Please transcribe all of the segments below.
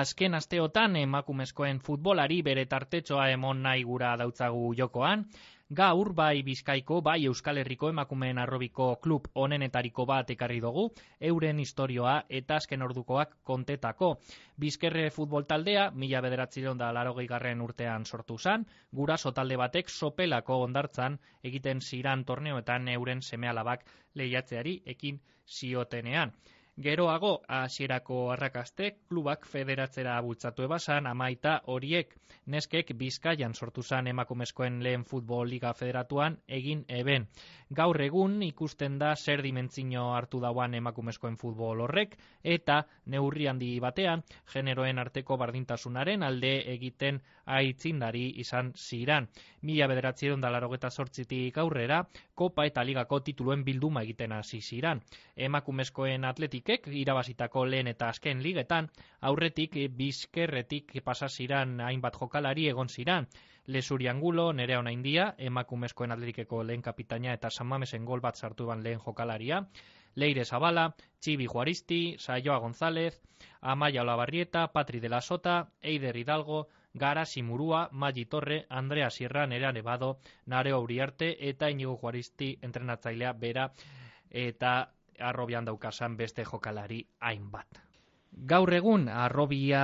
azken asteotan emakumezkoen futbolari bere tartetxoa emon nahi gura dautzagu jokoan, Gaur bai Bizkaiko bai Euskal Herriko emakumeen arrobiko klub onenetariko bat ekarri dugu, euren historioa eta azken ordukoak kontetako. Bizkerre futbol taldea, mila bederatzileon da laro garren urtean sortu zan, guraso talde batek sopelako ondartzan egiten ziran torneoetan euren semealabak lehiatzeari ekin ziotenean. Geroago, hasierako arrakaste, klubak federatzera bultzatu ebasan, amaita horiek neskek bizkaian sortu zan emakumezkoen lehen futbol liga federatuan egin eben. Gaur egun ikusten da zer dimentzino hartu dauan emakumezkoen futbol horrek, eta neurri handi batean, generoen arteko bardintasunaren alde egiten aitzindari izan ziran. Mila bederatzieron dalarogeta sortzitik aurrera, kopa eta ligako tituluen bilduma egiten hasi ziran. Emakumezkoen atletikek, irabazitako lehen eta azken ligetan, aurretik bizkerretik pasasiran hainbat jokalari egon ziran. Lesuri Angulo, Nerea Ona India, emakumezkoen atletikeko lehen kapitaina eta San Mamesen gol bat sartu ban lehen jokalaria. Leire Zabala, Txibi Juaristi, Saioa González, Amaya Olabarrieta, Patri de la Sota, Eider Hidalgo, Gara Simurua, Magi Torre, Andrea Sierra, Nerea Nevado, Nareo Uriarte eta Inigo Juaristi entrenatzailea bera eta arrobian daukasan beste jokalari hainbat. Gaur egun arrobia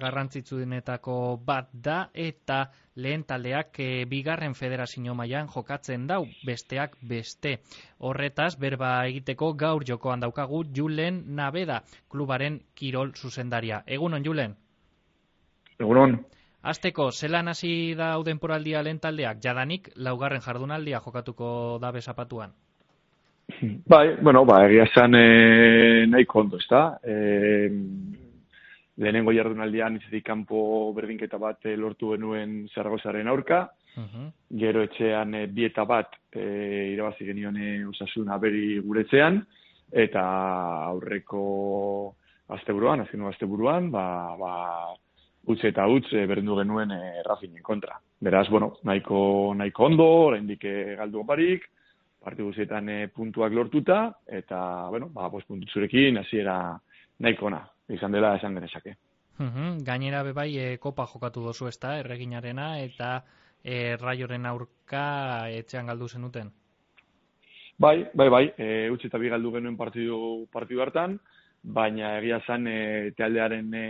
garrantzitsuenetako bat da eta lehen taldeak e, bigarren federazio mailan jokatzen dau besteak beste. Horretaz berba egiteko gaur jokoan daukagu Julen Nabeda klubaren kirol zuzendaria. Egunon Julen. Egunon. Azteko, zelan hasi da denporaldia lehen taldeak, jadanik laugarren jardunaldia jokatuko da bezapatuan? Bai, bueno, ba, egia esan e, nahi kondo, ez da? E, lehenengo jardunaldian izatik kanpo berdinketa bat e, lortu genuen Zaragozaren aurka, gero etxean e, bieta bat e, irabazi genion e, osasun aberi guretzean, eta aurreko asteburuan, azkenu asteburuan, ba, ba, utze eta utz e, berindu genuen e, Rafinen kontra. Beraz, bueno, nahiko, nahiko ondo, oraindik galdu barik, partidu guztietan e, puntuak lortuta, eta, bueno, ba, post puntu zurekin, hasiera nahikona, izan dela esan genezake. Uhum, gainera bebai e, kopa jokatu dozu ez da, erreginarena, eta e, raioren aurka etxean galdu zenuten? Bai, bai, bai, e, utzi eta bi galdu genuen partidu, partidu hartan, baina egia zan e, tealdearen e,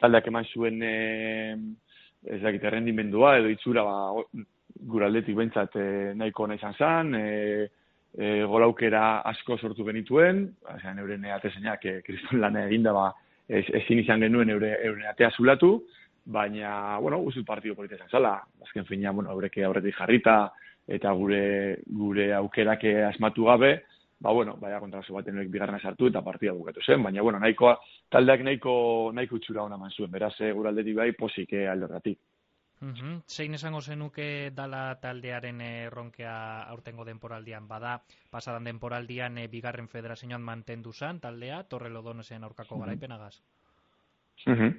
taldeak eman zuen e, ez dakit errendimendua edo itzura ba, guraldetik bentsat e, eh, nahiko ona izan zen, e, e, golaukera asko sortu genituen, esan euren atezainak e, kriston lan eginda ba, ezin izan genuen eure, euren atea zulatu, baina, bueno, guzut partidu polita izan zala, azken fina, bueno, eureke aurretik jarrita, eta gure gure aukerake asmatu gabe, ba, bueno, baina kontra zu baten bigarren sartu eta partida bukatu zen, baina, bueno, nahikoa, taldeak nahiko, nahiko utxura hona man zuen, beraz, e, guraldetik bai, posik e, aldoratik. Uhum. Zein esango zenuke dala taldearen erronkea aurtengo denporaldian bada, pasadan denporaldian e, bigarren federazioan mantendu zan taldea, torre lodonosen aurkako uhum. garaipenagaz? Uhum.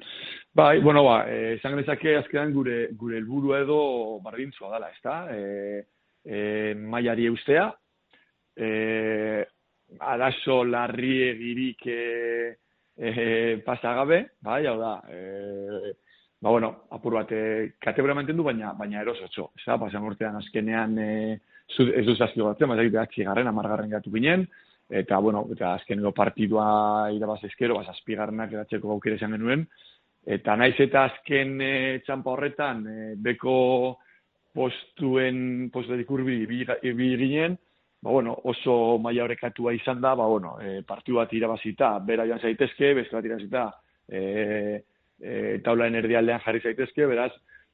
Bai, bueno, ba, eh, esan genezake azkenan gure, gure elburu edo bardintzua dala, ez da? E, e, maiari eustea, e, arazo larri egirik e, e, pasagabe, bai, hau da, e, ba, bueno, apur bat, e, kategoria mantendu, baina, baina erosotxo. Ez da, pasan urtean azkenean e, zu, ez duz azkio batzen, baina ez garren, amargarren gatu ginen, eta, bueno, eta azkeneko partidua irabaz ezkero, bas, azpigarrenak eratzeko gaukere izan genuen, eta naiz eta azken e, txampa horretan, e, beko postuen, postuetik urbi, bi ginen, ba, bueno, oso maila horrekatua izan da, ba, bueno, e, partidu bat irabazita, bera joan zaitezke, beste bat irabazita, e, e, taulaen erdialdean jarri zaitezke, beraz,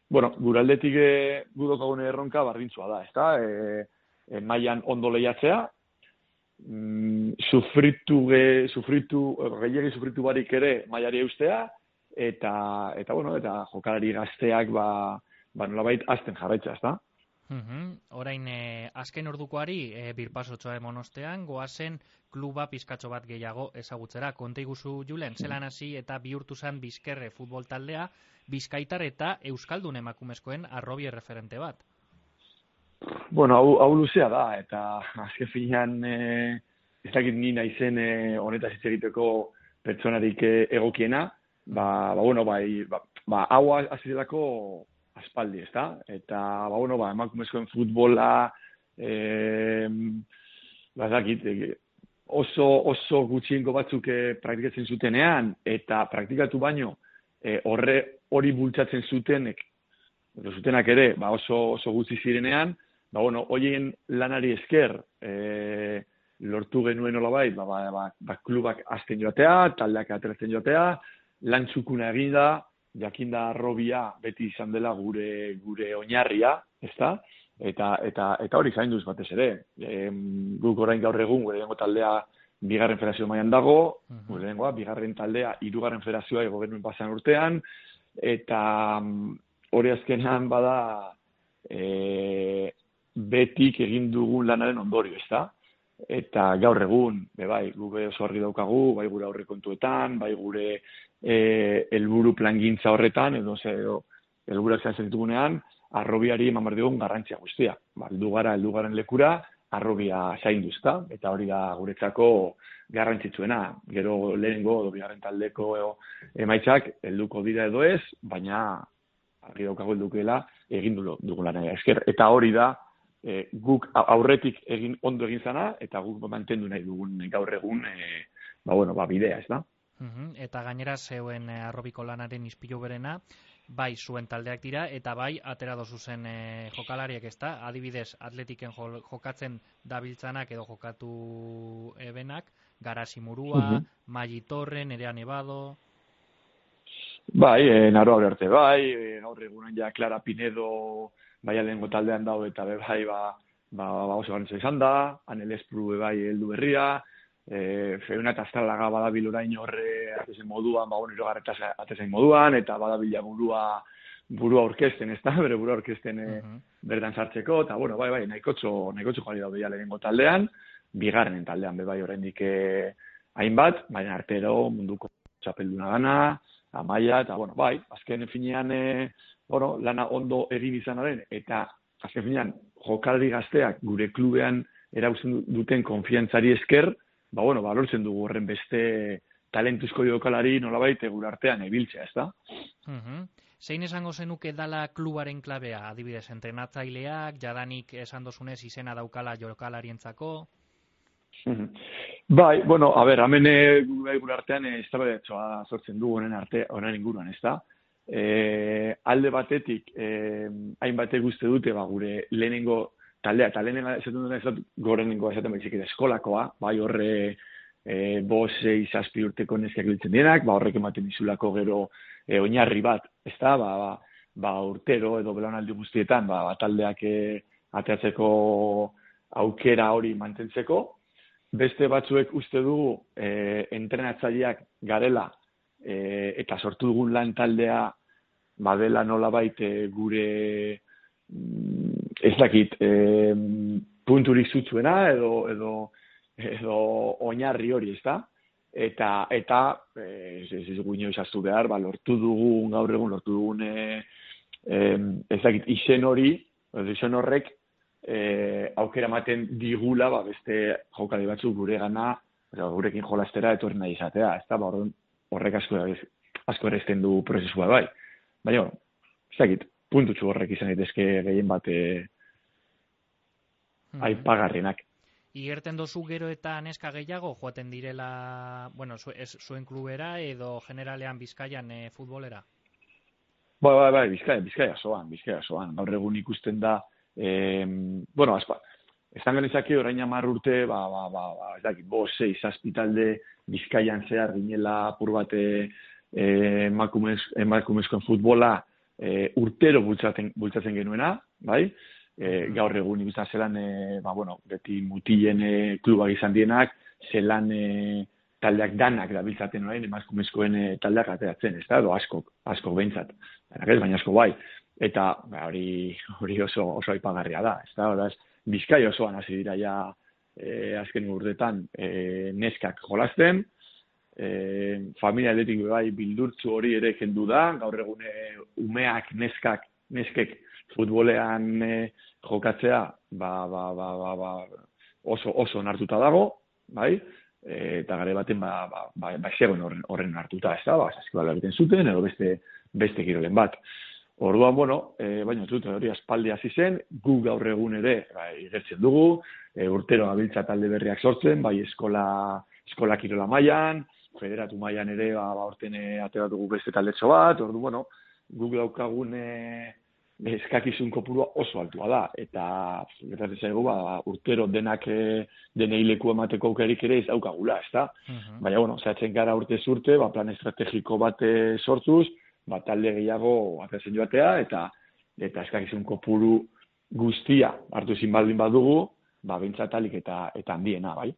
bueno, guraldetik e, gudokagune erronka bardintzua da, ezta? E, e, maian ondo lehiatzea, mm, sufritu, ge, sufritu, gehiagi sufritu barik ere mailari eustea, eta, eta, bueno, eta jokalari gazteak, ba, ba nolabait, azten jarraitza, ezta? Uhum. Orain, e, azken ordukoari, e, birpasotxoa emonostean, goazen kluba pizkatxo bat gehiago ezagutzera. Konte iguzu, Julen, zelan hasi eta bihurtu zen bizkerre futbol taldea, bizkaitar eta euskaldun emakumezkoen arrobi referente bat. Bueno, hau, hau luzea da, eta azken finean, e, ez dakit nina izen e, honetaz hitz egiteko pertsonarik egokiena, ba, ba bueno, bai, ba, ba hau hasielako aspaldi, ezta? Eta ba bueno, ba emakumezkoen futbola eh ba oso oso gutxiengo batzuk eh, praktikatzen zutenean eta praktikatu baino e, horre hori bultzatzen zutenek edo zutenak ere ba oso oso gutxi zirenean ba bueno hoien lanari esker e, lortu genuen bai, ba, ba, ba, ba klubak azten joatea taldeak ateratzen joatea lantzukuna egin da jakinda arrobia beti izan dela gure gure oinarria ezta eta eta eta hori zainduz batez ere. E, guk orain gaur egun gure dengo taldea bigarren federazio mailan dago, uh -huh. gure dengoa bigarren taldea hirugarren federazioa ego genuen pasan urtean eta mm, hori azkenean bada e, betik egin dugun lanaren ondorio, ezta? Eta gaur egun, be bai, guk oso argi daukagu, bai gure aurrekontuetan, bai gure eh helburu plangintza horretan edo ze edo helburuak zaintzen ditugunean, arrobiari eman behar dugun garrantzia guztia. Ba, aldu gara, aldu garen lekura, arrobia zainduzta, eta hori da guretzako garrantzitsuena. Gero lehenengo, edo bigarren taldeko emaitzak, helduko dira edo ez, baina argi daukago heldukela egin dugu lan esker. Eta hori da, e, guk aurretik egin ondo egin zana, eta guk mantendu nahi dugun gaur egun, e, ba, bueno, ba, bidea, ez da? Eta gainera zeuen e, arrobiko lanaren izpilu berena, bai zuen taldeak dira eta bai atera dozu zen e, jokalariak ezta adibidez atletiken jokatzen dabiltzanak edo jokatu ebenak garasi murua uh -huh. magi torre nerea nevado bai e, naro arte bai e, gaur egunen ja clara pinedo bai alengo taldean dago eta bai ba ba, ba oso garantza izan da. Anel espru bai heldu berria. E, feuna eta astralaga badabil orain horre atezen moduan, ba, bueno, atezen moduan, eta badabila burua burua orkesten, ez da, bere burua orkesten e, berdan sartzeko, eta, bueno, bai, bai, nahikotxo, nahikotxo jari daude ja lehenengo taldean, bigarren taldean, bai, oraindik eh, hainbat, baina artero munduko txapelduna gana, amaia, eta, bueno, bai, azken finean, e, bueno, lana ondo egin izanaren, eta azken finean, jokaldi gazteak gure klubean erauzen duten konfiantzari esker, ba, bueno, ba, lortzen dugu horren beste talentuzko jokalari nolabait gure artean ebiltzea, ez da? Uh Zein esango zenuke dala klubaren klabea, adibidez, entrenatzaileak, jadanik esan dozunez izena daukala jokalarientzako? Bai, bueno, a ber, amene bai, gure artean ez da sortzen du honen arte, honen inguruan, ez da? E, alde batetik, e, hainbate guzti dute, ba, gure lehenengo taldea, eta lehenen esaten duen ez dut gorenengo esaten baizik eskolakoa, bai horre e, bos izazpi urteko neskak biltzen dienak, ba horrek ematen izulako gero e, oinarri bat, ez da, ba, ba, ba urtero edo belaunaldi guztietan, ba, ba taldeak e, ateatzeko aukera hori mantentzeko, beste batzuek uste dugu e, entrenatzaileak garela e, eta sortu dugun lan taldea badela nola baite gure ez dakit, e, punturik zutzuena edo, edo, edo oinarri hori, ez da? Eta, eta ez, ez, ez guino izaztu behar, ba, lortu dugun, gaur egun, lortu dugun, e, e, ez dakit, izen hori, izen horrek, e, aukera maten digula, ba, beste jokali batzuk gure gana, gurekin jolastera etorri nahi izatea, ez da, ba, horrek asko, asko erezten du prozesua bai. Baina, ez dakit, puntutxu horrek izan daitezke gehien bate hmm. aipagarrienak. Igerten dozu gero eta neska gehiago joaten direla, bueno, zuen klubera edo generalean bizkaian e, futbolera? Bai, bai, bai, bizkaia, bizkaia soan, bizkaia soan. Gaur egun ikusten da, eh, bueno, azpa, Ezan genizaki orain amar urte, ba, ba, ba, ba, ez dakit, bo, zei, zazpitalde bizkaian zehar ginela apur bate eh, emakumezkoen futbola, e, urtero bultzatzen, bultzatzen genuena, bai? E, gaur egun ikusten zelan, e, ba, bueno, beti mutilen e, klubak izan dienak, zelan e, taldeak danak da biltzaten orain, emazkumezkoen e, taldeak ateratzen, ez da, edo askok, askok behintzat. Baina, baina asko bai. Eta ba, hori, hori oso, oso aipagarria da, ez da, oraz, bizkai osoan hasi dira ja e, azken urtetan e, neskak jolasten, e, familia atletik bai bildurtzu hori ere kendu da, gaur egune umeak, neskak, neskek futbolean e, jokatzea ba, ba, ba, ba, ba, oso, oso nartuta dago, bai? eta gare baten ba, ba, ba, ba horren, horren hartuta, ez da, ba, saskibala egiten zuten, edo beste, beste kirolen bat. Orduan, bueno, e, baina zut, hori aspaldi hasi zen, gu gaur egun ere, ba, igertzen dugu, e, urtero gabiltza talde berriak sortzen, bai eskola, eskola kirola mailan, federatu mailan ere, ba, ba orten atera dugu beste taldetxo bat, ordu, bueno, gu daukagun e, eskakizun kopurua oso altua da, eta gertatzen zaigu, ba, urtero denak e, denei leku emateko aukerik ere ez daukagula, ez da? Uh Baina, bueno, zehatzen gara urte zurte, ba, plan estrategiko bat e, sortuz, ba, talde gehiago atezen joatea, eta eta eskakizun kopuru guztia hartu ezin baldin badugu, ba, bintzatalik eta, eta handiena, bai?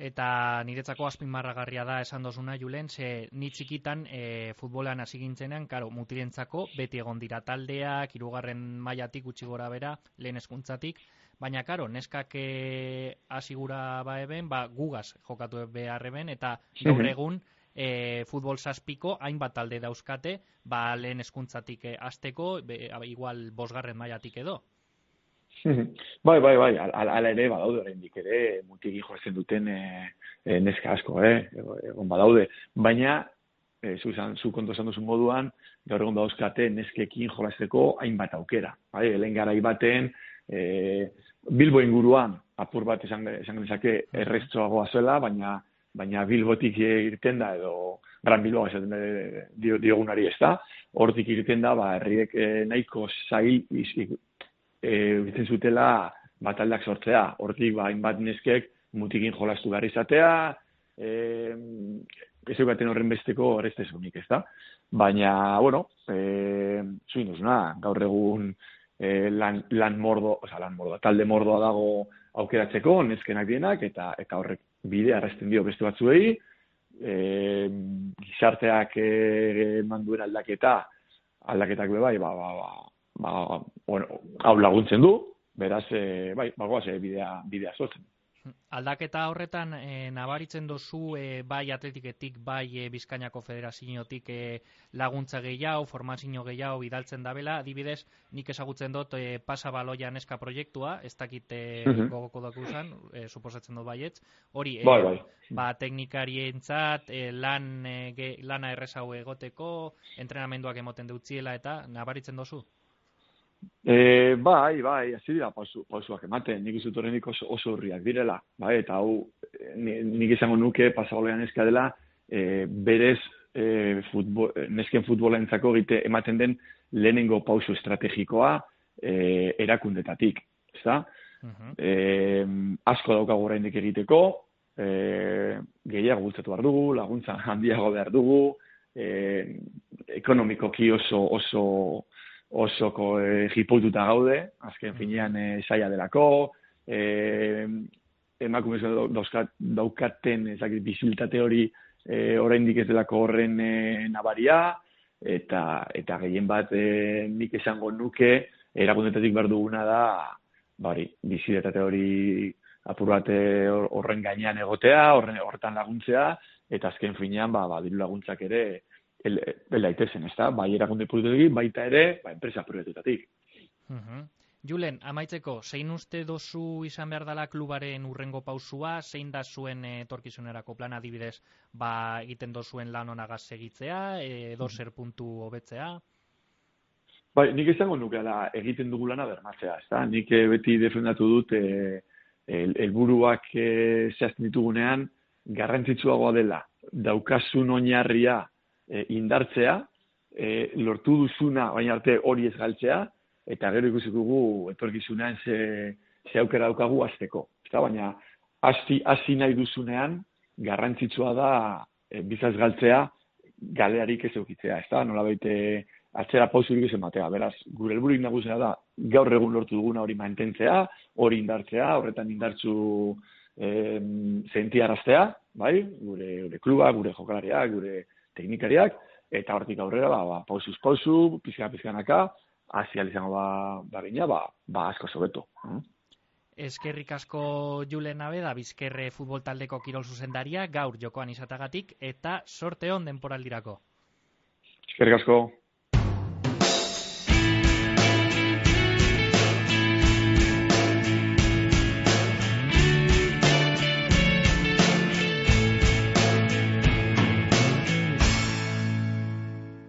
Eta niretzako azpimarragarria da esan dozuna, Julen, ze ni txikitan e, futbolean hasi gintzenean, karo, mutirentzako beti egon dira taldeak, hirugarren mailatik utzi gora bera, lehen eskuntzatik, baina karo, neskak e, hasi gura ba eben, ba, gugaz jokatu behar eben, eta gaur egun e, futbol saspiko hainbat talde dauzkate, ba, lehen eskuntzatik e, azteko, igual bosgarren mailatik edo. bai, bai, bai, ala ere badaude oraindik ere mutiki joazen duten e, e, neska asko, eh, egon badaude, baina e, zu izan zu kontu duzu moduan, gaur egon dauzkate neskekin jolasteko hainbat aukera, bai, helen garai baten e, Bilbo inguruan apur bat esan esan dezake errestzoagoa zela, baina baina Bilbotik irten da edo Gran Bilbo esaten diogunari, ez da? Hortik irten da, ba, herriek nahiko zail e, bitzen zutela bataldak sortzea. Hortik, ba, hainbat neskek mutikin jolastu behar izatea, e, ez eukaten horren besteko horrezte zunik, ez da? Baina, bueno, e, zuin gaur egun e, lan, lan mordo, oza, lan mordo, talde mordoa dago aukeratzeko, neskenak dienak, eta eta horrek bide arresten dio beste batzuei, e, gizarteak e, manduen aldaketa, aldaketak bebai, ba, ba, ba, ba, bueno, hau laguntzen du, beraz, e, bai, bagoaz, e, bidea, bidea sortzen. Aldaketa horretan e, nabaritzen dozu e, bai atletiketik, bai e, Bizkainako federaziotik e, laguntza gehiago, formazio gehiago bidaltzen dabela, adibidez, nik ezagutzen dut e, pasa baloia neska proiektua, ez dakit e, uh -huh. gogoko daku zan, e, suposatzen dut baietz, hori, e, bai, bai. ba, teknikarientzat, e, lan, e, ge, lana errezau egoteko, entrenamenduak emoten dutziela eta nabaritzen dozu? E, bai, bai, hasi dira pausu, pausuak ematen, nik izut horrenik oso, oso horriak direla, bai, eta hau, nik izango nuke pasagolean eska dela, e, berez e, futbol, nesken futbolentzako egite ematen den lehenengo pausu estrategikoa e, erakundetatik, ez da? Uh e, asko daukago oraindik egiteko, e, gehiago gultzatu behar dugu, laguntza handiago behar dugu, e, ekonomikoki oso, oso, osoko e, jipoituta gaude, azken finean e, saia delako, e, emakume dauzkat, daukaten ezakit, bizibilitate hori e, oraindik ez delako horren e, nabaria, eta, eta gehien bat e, nik esango nuke, erakundetatik behar duguna da, bari, bizibilitate hori apur bat horren gainean egotea, horren horretan laguntzea, eta azken finean, ba, ba, diru laguntzak ere, daitezen, ez da? Bai erakunde politikotik, baita ere, ba, enpresa proiektuetatik. Uh Julen, amaitzeko, zein uste dozu izan behar dela klubaren urrengo pausua, zein da zuen etorkizunerako plan adibidez, ba, egiten dozuen lan onagaz segitzea, edo zer puntu hobetzea? Bai, nik izango nukela egiten dugu lana bermatzea, ez da? Nik eh, beti defendatu dut e, helburuak e, zehazten ditugunean garrantzitsuagoa dela daukasun oinarria e, indartzea, e, lortu duzuna, baina arte hori ez galtzea, eta gero ikusi dugu etorkizunean ze, ze aukera daukagu azteko. Eta baina, hasi hasi nahi duzunean, garrantzitsua da e, bizaz galtzea, galearik ez eukitzea, ez da? Nola baite, atzera pauzurik ez ematea. Beraz, gure helburuik nagusia da, gaur egun lortu duguna hori mantentzea, hori indartzea, horretan indartzu e, zentiaraztea, bai? Gure, gure kluba, gure jokalariak, gure teknikariak, eta hortik aurrera, ba, ba, pausuz pausu, pizka pizkanaka, hasi izango ba, ba gina, ba, ba asko sobeto. Mm? Eskerrik asko Julen Abeda, bizkerre futbol taldeko kirol zuzendaria, gaur jokoan izatagatik, eta sorte hon denporaldirako. Eskerrik asko.